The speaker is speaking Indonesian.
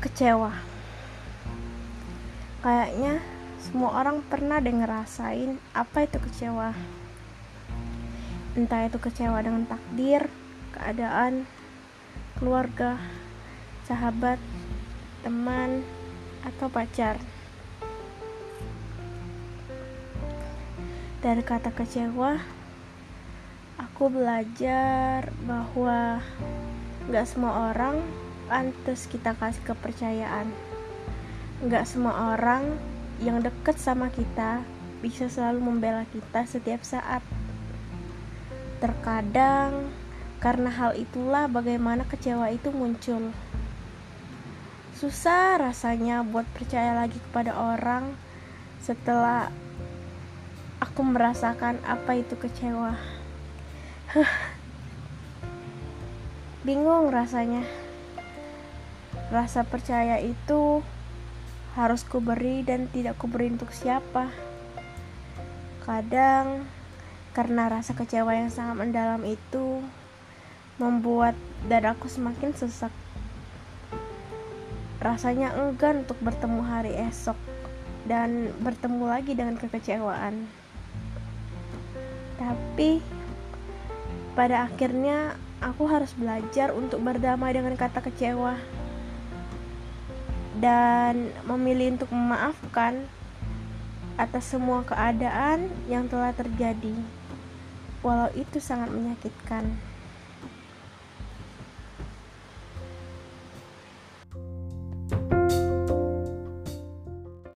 kecewa. Kayaknya semua orang pernah deh ngerasain apa itu kecewa. Entah itu kecewa dengan takdir keadaan keluarga sahabat teman atau pacar. Dari kata kecewa aku belajar bahwa gak semua orang pantas kita kasih kepercayaan. Gak semua orang yang deket sama kita bisa selalu membela kita setiap saat. Terkadang karena hal itulah bagaimana kecewa itu muncul. Susah rasanya buat percaya lagi kepada orang setelah aku merasakan apa itu kecewa. Bingung rasanya Rasa percaya itu harus kuberi dan tidak kuberi untuk siapa. Kadang karena rasa kecewa yang sangat mendalam itu membuat dadaku semakin sesak. Rasanya enggan untuk bertemu hari esok dan bertemu lagi dengan kekecewaan. Tapi pada akhirnya aku harus belajar untuk berdamai dengan kata kecewa dan memilih untuk memaafkan atas semua keadaan yang telah terjadi, walau itu sangat menyakitkan.